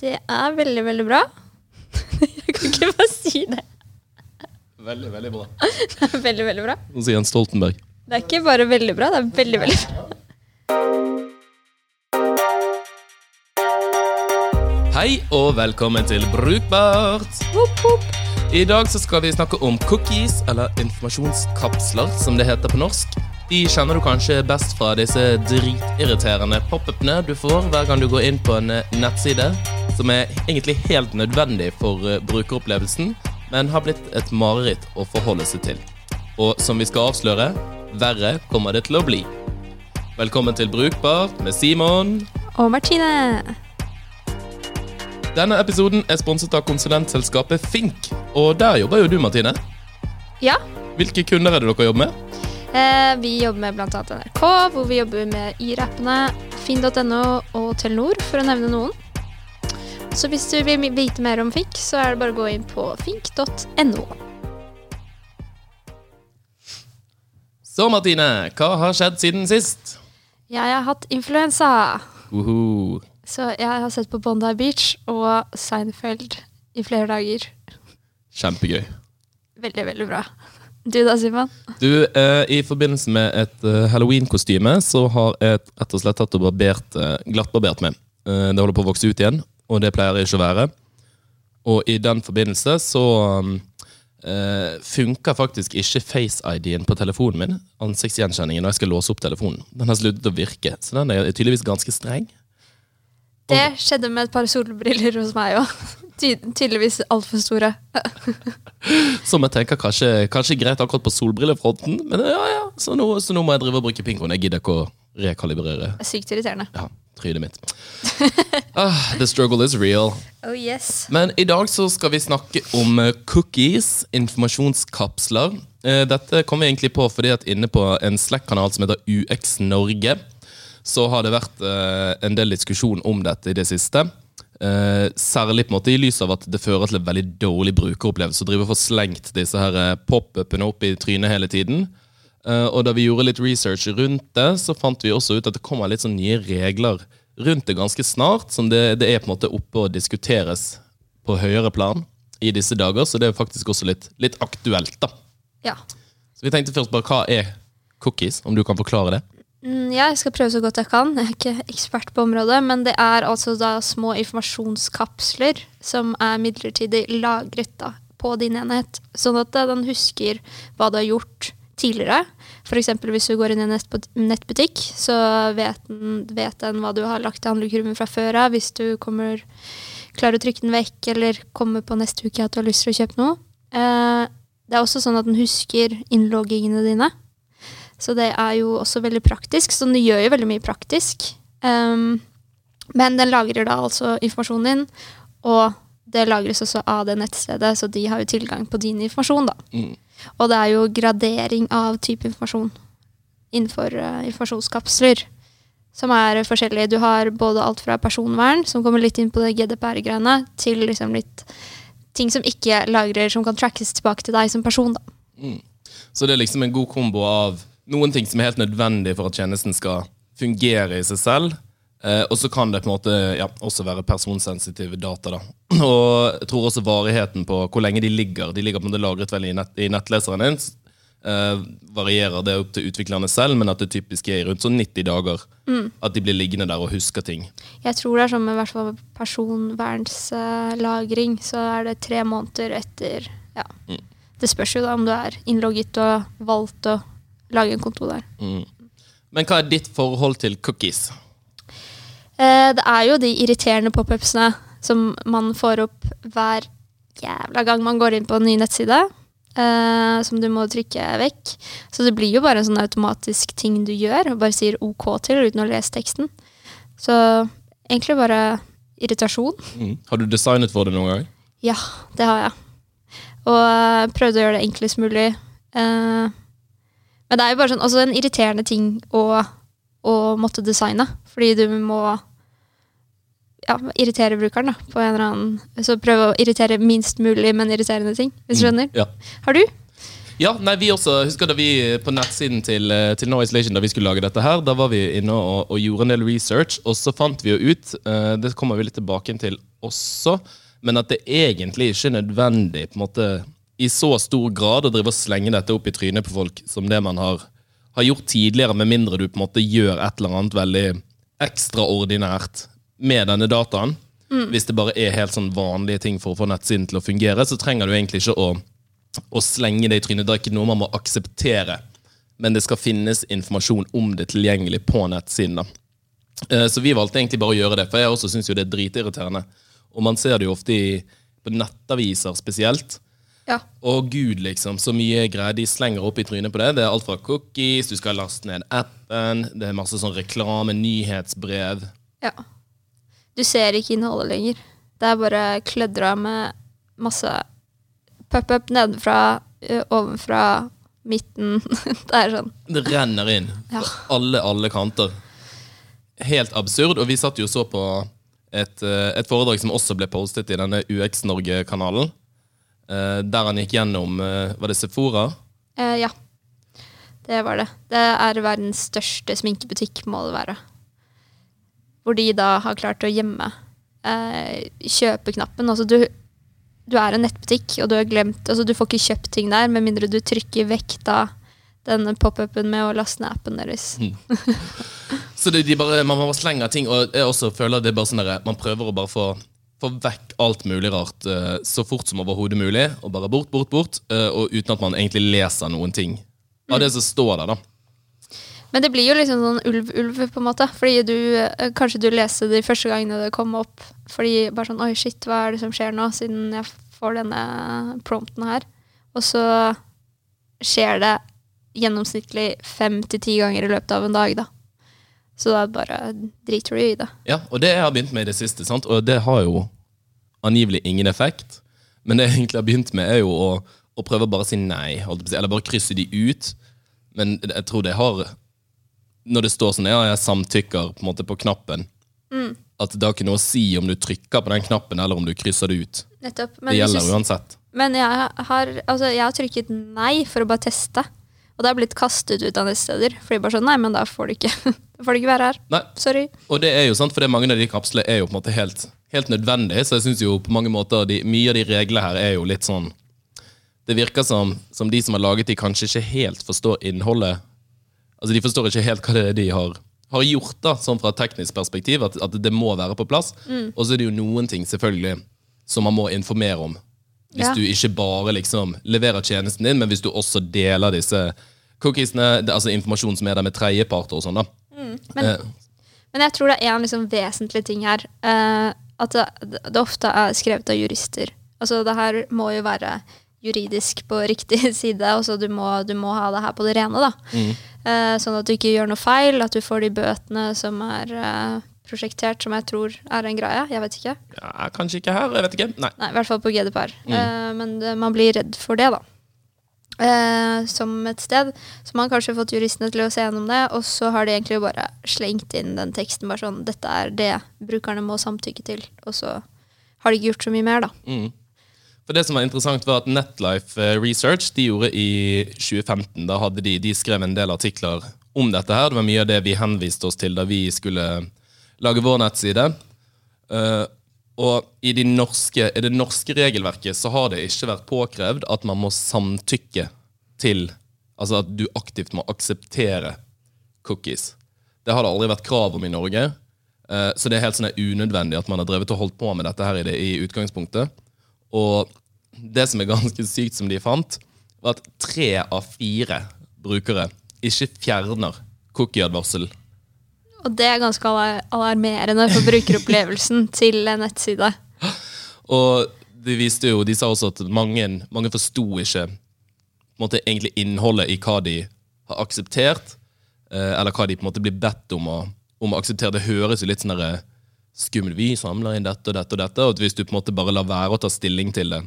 Det er veldig, veldig bra. Jeg kan ikke bare si det. Veldig, veldig bra. Det er veldig, veldig bra. Nå sier Jens Stoltenberg. Det er ikke bare veldig bra, det er veldig, veldig bra. Hei og velkommen til Brukbart. I dag så skal vi snakke om cookies, eller informasjonskapsler, som det heter på norsk. De kjenner du kanskje best fra disse dritirriterende pop-upene du får hver gang du går inn på en eh, nettside, som er egentlig helt nødvendig for eh, brukeropplevelsen, men har blitt et mareritt å forholde seg til. Og som vi skal avsløre, verre kommer det til å bli. Velkommen til Brukbart med Simon. Og Martine. Denne episoden er sponset av konsulentselskapet Fink, og der jobber jo du, Martine. Ja, Hvilke kunder er det dere jobber med? eh, vi jobber med bl.a. NRK, hvor vi jobber med Y-rappene, finn.no og Telenor, for å nevne noen. Så hvis du vil vite mer om Fink, så er det bare å gå inn på fink.no. Så, Martine, hva har skjedd siden sist? Jeg har hatt influensa, Uhu. så jeg har sett på Bondi Beach og Seinfeld i flere dager. Kjempegøy. Veldig, veldig bra. Du da, Simon? Du, eh, I forbindelse med et eh, halloween-kostyme så har jeg rett og slett tatt og barbert, eh, glattbarbert meg. Eh, det holder på å vokse ut igjen, og det pleier det ikke å være. Og i den forbindelse så um, eh, funker faktisk ikke face-ID-en på telefonen min. Ansiktsgjenkjenningen når jeg skal låse opp telefonen. Den har sluttet å virke, så den er tydeligvis ganske streng. Det skjedde med et par solbriller hos meg òg. Ty tydeligvis altfor store. Som jeg tenker kanskje, kanskje greit akkurat på solbrillefronten, men ja, ja, så nå, så nå må jeg drive og bruke pingoen. Jeg gidder ikke å rekalibrere Det er Sykt irriterende. ja, trynet mitt. Ah, the struggle is real. Oh yes. Men i dag så skal vi snakke om eh, cookies, informasjonskapsler. Eh, Dette kom vi egentlig på fordi at inne på en Slack-kanal som heter UX Norge, så har det vært eh, en del diskusjon om dette i det siste. Uh, særlig på en måte i lys av at det fører til en veldig dårlig brukeropplevelse å drive og få slengt disse her pop-upene opp i trynet hele tiden. Eh, og da vi gjorde litt research rundt det, så fant vi også ut at det kommer litt sånn nye regler rundt det ganske snart, som det, det er på en måte oppe og diskuteres på høyere plan i disse dager, så det er faktisk også litt, litt aktuelt, da. Ja. Så vi tenkte først bare, hva er cookies, om du kan forklare det? Mm, ja, jeg skal prøve så godt jeg kan. Jeg er ikke ekspert på området. Men det er altså da små informasjonskapsler som er midlertidig lagret da, på din enhet. Sånn at den husker hva du har gjort tidligere. F.eks. hvis du går inn i en nettbutikk, så vet den, vet den hva du har lagt i handlekurven fra før av. Hvis du kommer, klarer å trykke den vekk, eller kommer på neste uke at du har lyst til å kjøpe noe. Eh, det er også sånn at den husker innloggingene dine. Så det er jo også veldig praktisk. Så den gjør jo veldig mye praktisk. Um, men den lagrer da altså informasjonen din, og det lagres også av det nettstedet, så de har jo tilgang på din informasjon, da. Mm. Og det er jo gradering av type informasjon innenfor uh, informasjonskapsler. Som er forskjellig. Du har både alt fra personvern, som kommer litt inn på det GDPR-greiene, til liksom litt ting som ikke lagrer, som kan trackes tilbake til deg som person, da. Så det er liksom en god kombo av noen ting som er helt nødvendig for at tjenesten skal fungere i seg selv. Eh, og så kan det på en måte ja, også være personsensitive data. da. Og jeg tror også varigheten på hvor lenge de ligger. De ligger på en måte lagret veldig i, nett, i nettleseren din. Eh, varierer det opp til utviklerne selv, men at det typisk er i rundt sånn 90 dager. At de blir liggende der og husker ting. Jeg tror det er sånn med hvert fall personvernslagring, så er det tre måneder etter Ja. Det spørs jo da om du er innlogget og valgt å lage en konto der. Men hva er ditt forhold til cookies? Eh, det er jo de irriterende pop-upsene som man får opp hver jævla gang man går inn på en ny nettside. Uh, som du må trykke vekk. Så det blir jo bare en sånn automatisk ting du gjør, og bare sier OK til uten å lese teksten. Så egentlig bare irritasjon. Mm. Har du designet for det noen gang? Ja, det har jeg. Og uh, prøvde å gjøre det enklest mulig. Uh, men det er jo bare sånn, også en irriterende ting å, å måtte designe. Fordi du må ja, irritere brukeren da, på en eller annen Så prøve å irritere minst mulig, men irriterende ting. Hvis du skjønner. Ja. Har du? Ja, nei, vi også, husker da vi på nettsiden til, eh, til No Isolation da vi skulle lage dette her, da var vi inne og, og gjorde en del research, og så fant vi jo ut, uh, det kommer vi litt tilbake til også, men at det egentlig ikke er nødvendig på en måte i så stor grad å drive og slenge dette opp i trynet på folk som det man har, har gjort tidligere, med mindre du på en måte gjør et eller annet veldig ekstraordinært med denne dataen. Hvis det bare er helt sånn vanlige ting for å få nettsiden til å fungere, så trenger du egentlig ikke å, å slenge det i trynet. Det er ikke noe man må akseptere, men det skal finnes informasjon om det tilgjengelig på nettsiden. da. Eh, Så vi valgte egentlig bare å gjøre det, for jeg også syns jo det er dritirriterende. Og man ser det jo ofte i, på nettaviser spesielt. Ja. Å gud, liksom, så mye greier de slenger opp i trynet på det. Det er alt fra cookies, du skal laste ned appen, det er masse sånn reklame, nyhetsbrev. ja. Du ser ikke innholdet lenger. Det er bare klødra med masse pop-up nedenfra, ovenfra, midten. Det er sånn. Det renner inn Ja. alle, alle kanter. Helt absurd. Og vi satt jo og så på et, et foredrag som også ble postet i denne UX Norge-kanalen. Der han gikk gjennom Var det Sephora? Eh, ja. Det var det. Det er verdens største sminkebutikk, må det være. Hvor de da har klart å gjemme eh, kjøpeknappen. Altså du, du er en nettbutikk, og du glemt Altså du får ikke kjøpt ting der med mindre du trykker vekk da denne pop-upen med å laste ned appen deres. Så det, de bare, man bare slenger ting, og jeg også føler det er bare sånn der, man prøver å bare få, få vekk alt mulig rart eh, så fort som overhodet mulig, og bare bort, bort, bort, eh, og uten at man egentlig leser noen ting av det som står der, da. Men det blir jo liksom sånn ulv-ulv, på en måte. Fordi du eh, Kanskje du leser de første gangene det kom opp. Fordi bare sånn Oi, shit, hva er det som skjer nå? Siden jeg får denne prompten her. Og så skjer det gjennomsnittlig fem til ti ganger i løpet av en dag, da. Så da bare driter du i det. Ja, og det jeg har begynt med i det siste, sant? og det har jo angivelig ingen effekt, men det jeg egentlig har begynt med, er jo å, å prøve å bare si nei, eller bare krysse de ut. Men jeg tror det har Når det står sånn ja, jeg samtykker på en måte på knappen, at det har ikke noe å si om du trykker på den knappen eller om du krysser det ut. Nettopp. Men, det gjelder synes, uansett. men jeg, har, altså, jeg har trykket nei for å bare teste. Og det har blitt kastet ut av nettsteder. Fordi bare sånn Nei, men da får du ikke, får du ikke være her. Nei, Sorry. Og det er jo sant, for det mange av de kapslene er jo på en måte helt, helt nødvendige. så jeg synes jo på mange måter de, mye av de reglene her er jo litt sånn Det virker som, som de som har laget de, kanskje ikke helt forstår innholdet. Altså De forstår ikke helt hva det er de har, har gjort, da, sånn fra et teknisk perspektiv, at, at det må være på plass. Og så er det jo noen ting selvfølgelig som man må informere om. Hvis Ja. du ikke bare liksom leverer tjenesten din, men hvis du også deler disse cookiesene, altså informasjon som er der med tredjeparter og sånn. da. Men, Eh, men jeg tror det er en liksom vesentlig ting her. Uh, at det, det ofte er skrevet av jurister. Altså det her må jo være juridisk på riktig side. Altså du må, du må ha det her på det rene. da. Eh, sånn at du ikke gjør noe feil, at du får de bøtene som er eh, prosjektert, som jeg tror er en greie. Jeg vet ikke. Ja, kanskje ikke her, jeg vet ikke. Nei. Nei, I hvert fall på GDPR. Eh, men det, man blir redd for det, da. Som et sted. Så man har kanskje fått juristene til å se gjennom det, og så har de egentlig bare slengt inn den teksten bare sånn Dette er det brukerne må samtykke til. Og så har de ikke gjort så mye mer, da. Mm. For det som var interessant var at Netlife eh, Research de gjorde i 2015. Da hadde de, de skrev en del artikler om dette. her. Det var mye av det vi henviste oss til da vi skulle lage vår nettside. Eh, og i, de norske, i det norske regelverket så har det ikke vært påkrevd at man må samtykke til Altså at du aktivt må akseptere cookies. Det har det aldri vært krav om i Norge. Eh, Så det er helt sånn unødvendig at man har drevet og holdt på med dette her i, det, i utgangspunktet. Og det som er ganske sykt som de fant, var at tre av fire brukere ikke fjerner cookie-advarsel. Og det er ganske alarmerende for brukeropplevelsen til en nettside. Og de viste jo, de sa også at mange, mange forsto ikke måte, egentlig innholdet i hva de har akseptert, eh, eller hva de på en måte blir bedt om å, om å akseptere. Det høres jo litt sånn der, skummelt Vi samler inn dette og dette og dette, og hvis du på en måte bare lar være å ta stilling til det,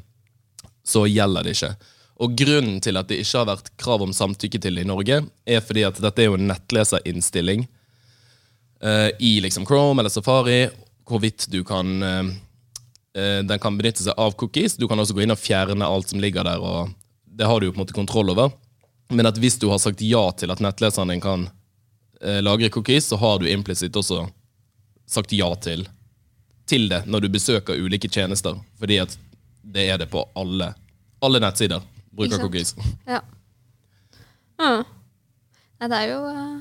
så gjelder det ikke. Og grunnen til at det ikke har vært krav om samtykke til det i Norge, er fordi at dette er jo en nettleserinnstilling uh, i liksom Chrome eller Safari, hvorvidt du kan uh, Den kan benytte seg av cookies. Du kan også gå inn og fjerne alt som ligger der. og det har du jo på en måte kontroll over. Men at hvis du har sagt ja til at nettleseren din kan lagre cookies, så har du implisitt også sagt ja til, til det når du besøker ulike tjenester. Fordi at det er det på alle, alle nettsider. Bruker cookies. Ja. Mm. Nei, det er jo eh,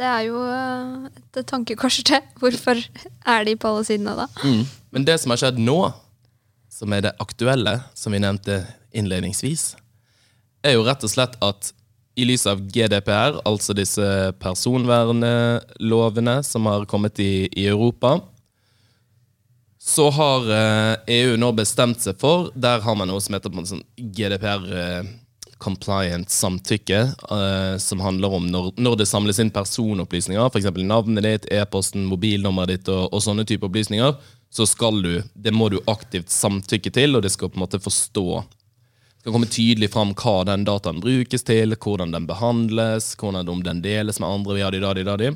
Det er jo eh, et tankekors til. Hvorfor er de på alle sidene da? Mm. Men det som har skjedd nå, som er det aktuelle, som vi nevnte innledningsvis, er jo rett og slett at i lys av GDPR, altså disse personvernlovene som har kommet i, i Europa, så har eh, EU nå bestemt seg for Der har man noe som heter sånn GDPR eh, compliant samtykke, eh, som handler om når, når det samles inn personopplysninger, f.eks. navnet ditt, e-posten, mobilnummeret ditt og, og sånne type opplysninger, så skal du, det må du aktivt samtykke til, og det skal på en måte forstå det skal komme tydelig fram hva den dataen brukes til, hvordan den behandles, hvordan om den deles med andre, ja, de, da, de, da, di.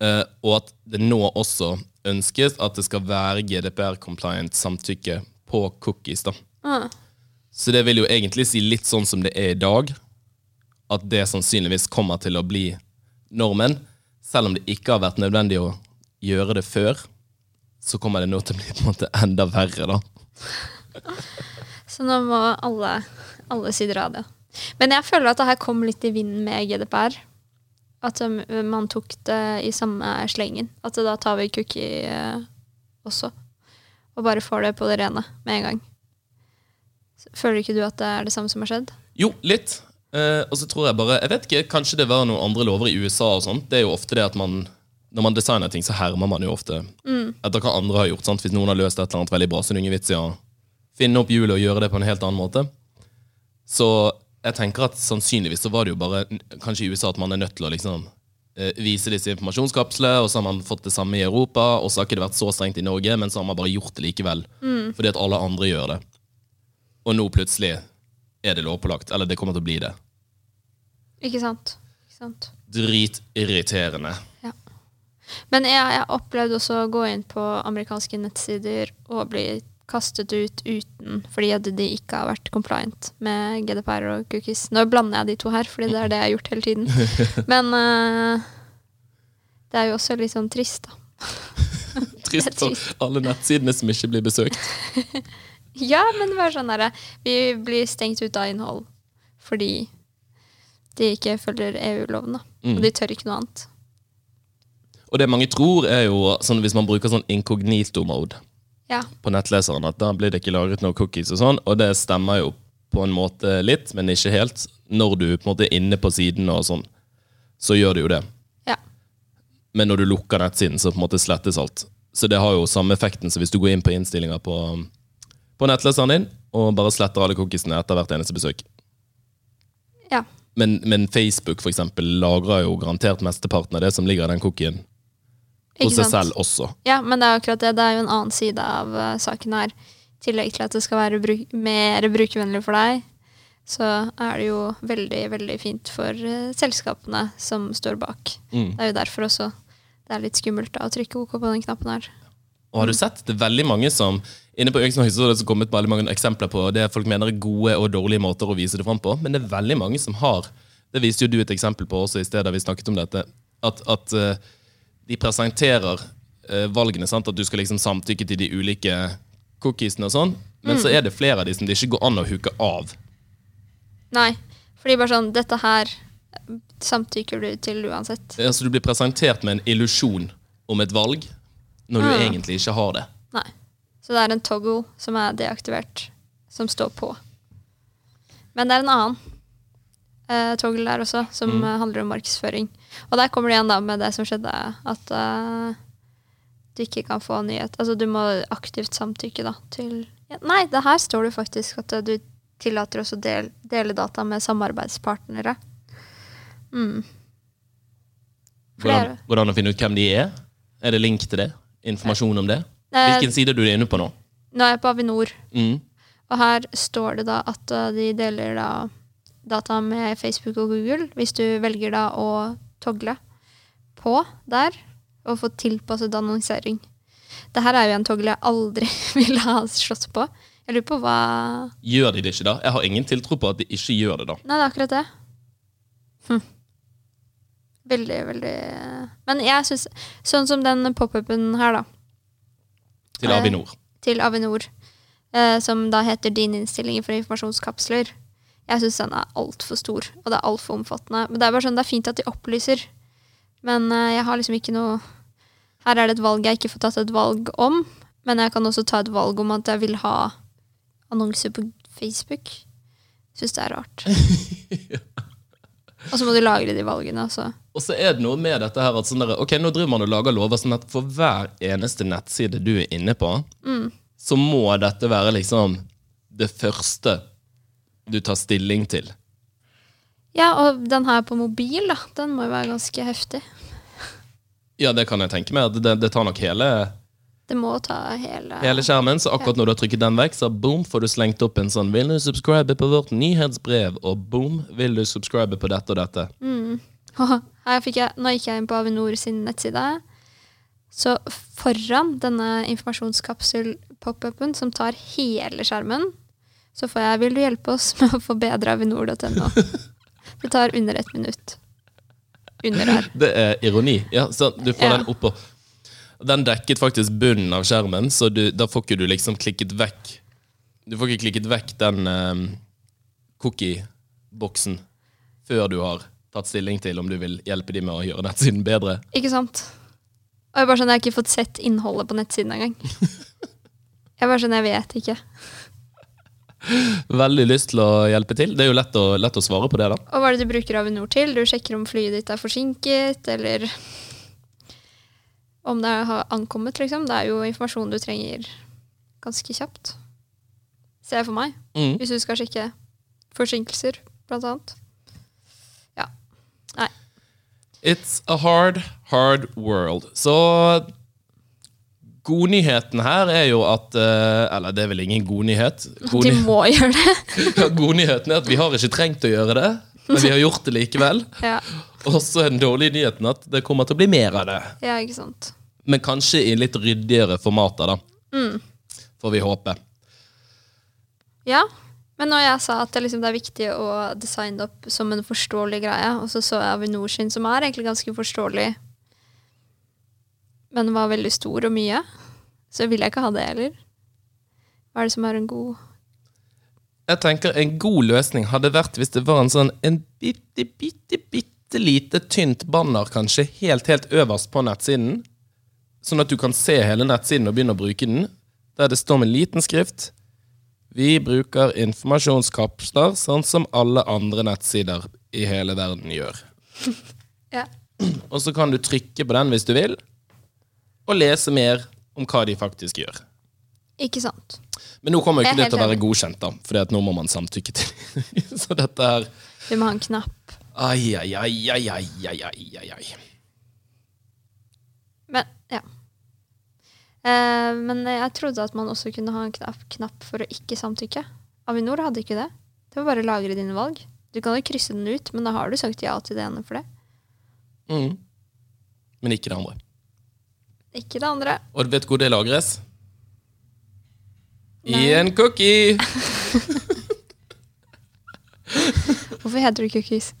Eh, og at det nå også ønskes at det skal være GDPR-compliant samtykke på cookies. da. Ah. Så det vil jo egentlig si litt sånn som det er i dag, at det sannsynligvis kommer til å bli normen. Selv om det ikke har vært nødvendig å gjøre det før, så kommer det nå til å bli på en måte enda verre, da. Så nå må alle, alle sider av det. Men jeg føler at det her kom litt i vinden med GDPR. At man tok det i samme slengen. At da tar vi cookie eh, også. Og bare får det på det rene med en gang. Føler ikke du at det er det samme som har skjedd? Jo, litt. Eh, og så tror jeg bare Jeg vet ikke, Kanskje det var noen andre lover i USA. og sånt. Det er jo ofte det at man Når man designer ting, så hermer man jo ofte etter hva andre har gjort. sant? Hvis noen har løst et eller annet veldig bra, så er det ingen vits i å finne opp hjulet og gjøre det på en helt annen måte. Så jeg tenker at sannsynligvis så var det jo bare kanskje i USA at man er nødt til å liksom eh, vise disse informasjonskapslene, og så har man fått det samme i Europa, og så har ikke det vært så strengt i Norge, men så har man bare gjort det likevel. Fordi at alle andre gjør det. Og nå plutselig er det lovpålagt. Eller det kommer til å bli det. Ikke sant? Ikke sant? Dritirriterende. Ja. Men jeg, jeg opplevde også å gå inn på amerikanske nettsider og bli kastet ut uten fordi de ikke har vært compliant med GDPR og cookies. Nå blander jeg de to her, fordi det er det jeg har gjort hele tiden. Men uh, det er jo også litt sånn trist, da. Trist for alle nettsidene som ikke blir besøkt. Ja, men det var sånn derre Vi blir stengt ut av innhold fordi de ikke følger EU-loven, da. Mm. Og de tør ikke noe annet. Og det mange tror, er jo sånn hvis man bruker sånn incognito-mode Ja. på nettleseren, at da blir det ikke lagret noen cookies og sånn, og det stemmer jo på en måte litt, men ikke helt. Når du på en måte er inne på siden og sånn, så gjør det jo det. ja. Men når du lukker nettsiden, så på en måte slettes alt. Så det har jo samme effekten som hvis du går inn på innstillinger på, på nettleseren din, og bare sletter alle cookiesene etter hvert eneste besøk. ja. Men, men Facebook for eksempel, lagrer jo garantert mesteparten av det som ligger i den cookien, hos seg selv også. Ja, men det er akkurat det. Det er jo en annen side av uh, saken her. I tillegg til at det skal være bruk mer brukervennlig for deg, så er det jo veldig, veldig fint for uh, selskapene som står bak. Mm. Det er jo derfor også det er litt skummelt da, å trykke OK på den knappen her. Og har du sett? Det er veldig mange som Inne på Øyksnøy så har det kommet veldig mange eksempler på det folk mener er gode og dårlige måter å vise det fram på, men det er veldig mange som har Det viste jo du et eksempel på også i stedet vi snakket om dette. At, at eh, de presenterer eh, valgene. sant? At du skal liksom samtykke til de ulike cookiesene og sånn. Men så er det flere av de som det ikke går an å hooke av. Nei, fordi bare sånn Dette her samtykker du til uansett. Ja, så Du blir presentert med en illusjon om et valg når du mm. egentlig ikke har det. Nei. Så det er en toggle som er deaktivert, som står på. Men det er en annen eh, toggle der også, som mm. handler om markedsføring. Og der kommer det igjen da med det som skjedde, at uh, du ikke kan få nyhet. Altså du må aktivt samtykke da til ja, Nei, det her står det faktisk at eh, du tillater også å del, dele data med samarbeidspartnere. Mm. Flere. hvordan å finne ut hvem de er? Er det link til det? Informasjon om det? Eh, Hvilken side er du inne på nå? nå er jeg på Avinor. Mm. Og her står det da at de deler da data med Facebook og Google, hvis du velger da å togle på der og få tilpasset annonsering. Det her er jo en togle jeg aldri ville ha slått på Jeg lurer på hva Gjør de det ikke da? Jeg har ingen tiltro på at de ikke gjør det da. Nei, det er akkurat det. Hm. Veldig, veldig Men jeg syns Sånn som den pop-upen her, da. Til Eh, Avinor. Til Avinor. Eh, som da heter Din innstilling for informasjonskapsler. Jeg syns den er altfor stor, og det er altfor omfattende. Men Det er bare sånn, det er fint at de opplyser, men eh, jeg har liksom ikke noe Her er det et valg jeg ikke får tatt et valg om, men jeg kan også ta et valg om at jeg vil ha annonser på Facebook. Syns det er rart. Og så må du lagre de valgene, altså. Og så er det noe med dette her at sånn der, ok, nå driver man og lager lover sånn at for hver eneste nettside du er inne på, så må dette være liksom det første du tar stilling til. Ja, og den her på mobil, da. Den må jo være ganske heftig. Ja, det kan jeg tenke meg. Det, det tar nok hele, Det må ta hele hele skjermen, så akkurat når du har trykket den vekk, så boom, får du slengt opp en sånn 'Vil du subscribe på vårt nyhetsbrev?' og boom, 'Vil du subscribe på dette og dette?' Her fikk jeg, nå gikk jeg inn på Avinor sin nettside. Så foran denne informasjonskapsel-pop-upen som tar hele skjermen, så får jeg 'Vil du hjelpe oss med å forbedre avinor.no'? Det tar under ett minutt. Under her. Det er ironi. Ja, så du får Ja. den oppå. Den dekket faktisk bunnen av skjermen, så du, da får ikke du liksom klikket vekk Du får ikke klikket vekk den um, cookie-boksen før du har tatt stilling til om du vil hjelpe dem med å gjøre nettsiden bedre. Ikke sant? Og jeg bare sånn, jeg har ikke fått sett innholdet på nettsiden engang. Jeg bare sånn, jeg vet ikke. Veldig lyst til å hjelpe til. Det er jo lett å, lett å svare på det, da. Og hva er det du bruker Avinor til? Du sjekker om flyet ditt er forsinket, eller om det har ankommet, liksom. Det er jo informasjon du trenger ganske kjapt. Ser jeg for meg. Mm. Hvis du skal sjekke forsinkelser, blant annet. Ja. Nei. It's a hard, hard world. Så godnyheten her er jo at eh, Eller det er vel ingen godnyhet. De Godny må gjøre det. ja, godnyheten er at vi har ikke trengt å gjøre det, men vi har gjort det likevel. Ja. Og så er den dårlige nyheten at det kommer til å bli mer av det. ja, ikke sant. Men kanskje i litt ryddigere formater, da. Mm. Får vi håpe. Ja. Men når jeg sa at det, liksom, det er viktig å designe det opp som en forståelig greie, og så så jeg Avinor sin, som er egentlig ganske forståelig, men var veldig stor og mye, så vil jeg ikke ha det heller. Hva er det som er en god Jeg tenker En god løsning hadde vært hvis det var en sånn En bitte, bitte, bitte lite tynt banner, kanskje, helt, helt øverst på nettsiden. Sånn at du kan se hele nettsiden og begynne å bruke den. Der det står med liten skrift Vi bruker informasjonskapsler sånn som alle andre nettsider i hele verden gjør. Ja. Og så kan du trykke på den hvis du vil, og lese mer om hva de faktisk gjør. Ikke sant. Men nå kommer jo ikke det til å være godkjent, da, for nå må man samtykke til Så dette er Vi må ha en knapp. Ai, ai, ai, ai, ai, ai, ai. Men ja. Eh, men jeg trodde at man også kunne ha en knapp, knapp for å ikke samtykke. Avinor hadde ikke det. Det var bare å lagre dine valg. Du kan jo krysse den ut, men da har du sagt ja til det ene for det. Mm. Men ikke det andre. Ikke det andre. Og vet du hvor det lagres? I en cookie! Hvorfor heter det cookies?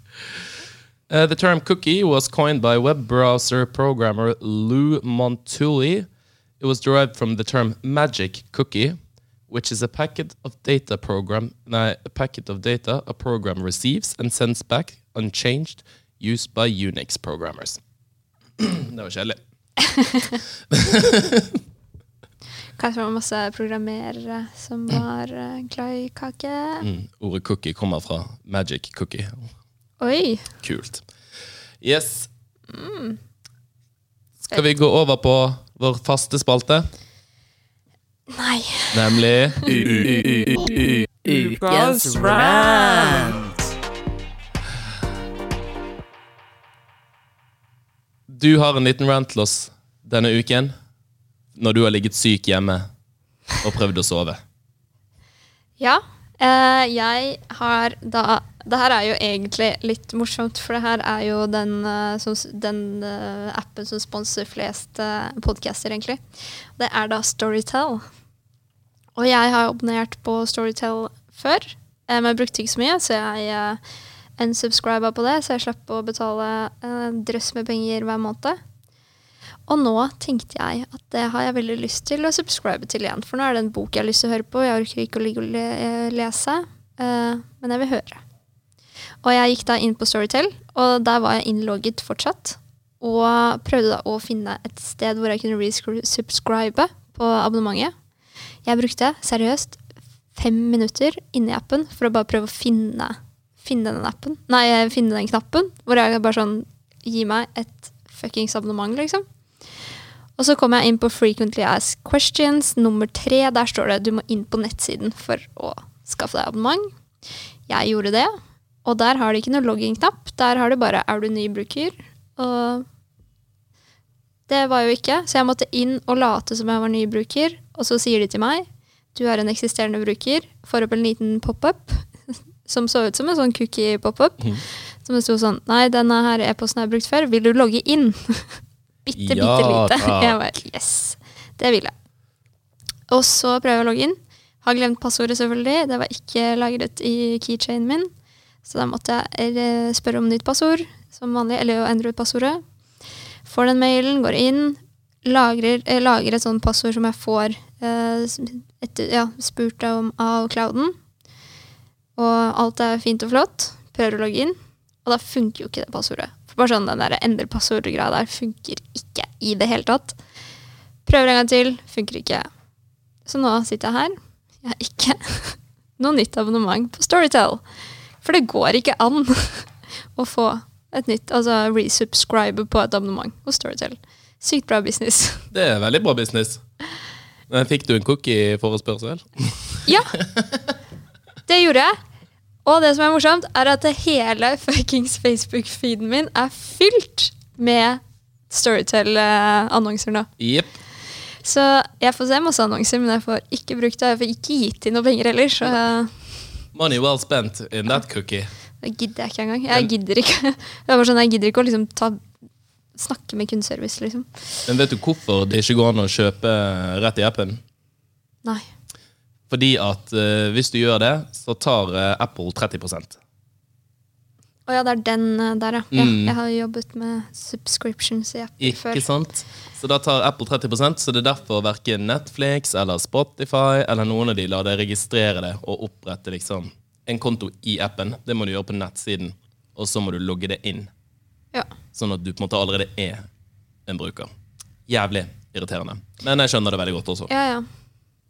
Uh, the term cookie was coined by web browser programmer Lou Montulli. It was derived from the term magic cookie, which is a packet of data program, nei, a packet of data a program receives and sends back unchanged, used by Unix programmers. det var kjedelig. Kanskje det var masse programmerere som var eh, glad i kake. Mm, ordet cookie kommer fra magic cookie. Oi! Kult. Yes. Skal vi gå over på vår faste spalte? Nei. Nemlig Ukas rant. Du har en liten rant til oss denne uken når du har ligget syk hjemme og prøvd å sove. Ja. Eh, jeg har da Det her er jo egentlig litt morsomt, for det her er jo den, eh, som, den eh, appen som sponser flest uh, podcaster, egentlig. Det er da Storytel. Og jeg har abonnert på Storytel før, eh, men jeg brukte ikke så mye, så jeg uh, unsubscriba på det, så jeg slapp å betale en drøss med penger hver måned. Og nå tenkte jeg at det har jeg veldig lyst til å subscribe til igjen. For nå er det en bok jeg har lyst til å høre på. Jeg orker ikke å ligge og lese, uh, men jeg vil høre. Og jeg gikk da inn på Storytel, og der var jeg innlogget fortsatt. Og prøvde da å finne et sted hvor jeg kunne resubscribe på abonnementet. Jeg brukte seriøst fem minutter inni appen for å bare prøve å finne, finne den appen. Nei, finne den knappen. Hvor jeg bare sånn Gi meg et fuckings abonnement, liksom. Og så kom jeg inn på Frequently Asked Questions nummer tre. Der står det du må inn på nettsiden for å skaffe deg abonnement. Jeg gjorde det, og der har de ikke noe logging-knapp. Der har de bare 'er du ny bruker'? Og det var jo ikke, så jeg måtte inn og late som jeg var ny bruker. Og så sier de til meg du er en eksisterende bruker. Får opp en liten pop-up som så ut som en sånn cookie-pop-up. Mm. Som det sto sånn Nei, denne her e-posten har jeg brukt før. Vil du logge inn? bitte, ja, bitte lite. Jeg bare Yes, det vil jeg. Og så prøver jeg å logge inn. Har glemt passordet, selvfølgelig. Det var ikke lagret i keychainen min. Så da måtte jeg eh, spørre om nytt passord, som vanlig, eller å endre ut passordet. Får den mailen, går inn, lagrer, lagrer et sånt passord som jeg får eh, etter, ja, spurt om av clouden. Og alt er fint og flott. Prøver å logge inn, og da funker jo ikke det passordet. For bare sånn Den der endre passord-greia der funker ikke i det hele tatt. Prøver en gang til, funker ikke. Så nå sitter jeg her. Jeg har ikke noe nytt abonnement på Storytel. For det går ikke an å få et nytt, altså resubscribe på et abonnement hos Storytel. Sykt bra business. Det er veldig bra business. Men Fikk du en cookie-forespørsel? ja. Det gjorde jeg. Og det som er morsomt, er at hele fuckings Facebook-feeden min er fylt med Storytel-annonser nå. Yep. Så jeg får se masse annonser, men jeg får ikke brukt det. Jeg får ikke gitt inn noe penger heller, så Money well spent in that cookie. Det gidder jeg ikke engang. Jeg gidder ikke Det er bare sånn, jeg gidder ikke å liksom ta, snakke med kundeservice. liksom. Men vet du hvorfor det ikke går an å kjøpe rett i appen? Nei. Fordi at uh, hvis du gjør det, så tar uh, Apple 30 Å ja, det er den uh, der, ja. Mm. ja. Jeg har jobbet med subscriptions i Apple ikke før. Ikke sant? Så da tar Apple 30% så det er derfor verken Netflix eller Spotify eller noen av de lar deg registrere det og opprette liksom en konto i appen. Det må du gjøre på nettsiden, og så må du logge det inn. Ja. Sånn at du på en måte allerede er en bruker. Jævlig irriterende. Men jeg skjønner det veldig godt også. Ja, ja.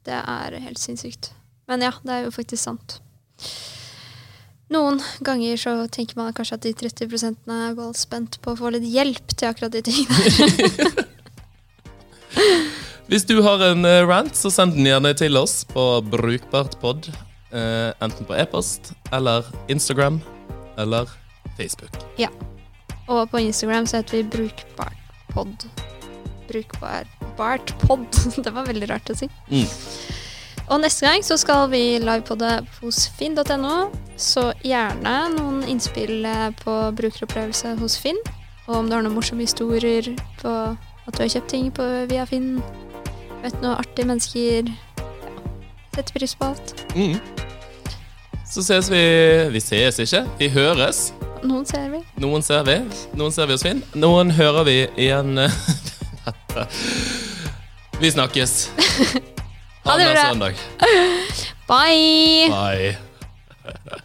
Det er helt sinnssykt. Men ja, det er jo faktisk sant. Noen ganger så tenker man kanskje at de 30 er vel spent på å få litt hjelp til akkurat de tingene. Hvis du har en eh, rant, så send den gjerne til oss på brukbartpod Uh, enten på e-post eller Instagram eller Facebook. Ja. Og på Instagram så heter vi Brukbartpod. Brukbartpod. Det var veldig rart å si. Mm. Og neste gang så skal vi live på hos finn.no, så gjerne noen innspill eh, på brukeropplevelse hos Finn. Og om du har noen morsomme historier på at du har kjøpt ting på, via Finn, møtt noen artige mennesker. Ja, setter pris på alt. Mm. Så ses vi Vi ses ikke, vi høres. Noen ser vi. Noen ser vi. Noen ser vi hos Finn. Noen hører vi igjen Vi snakkes. Ha det bra. søndag. Bye. Bye.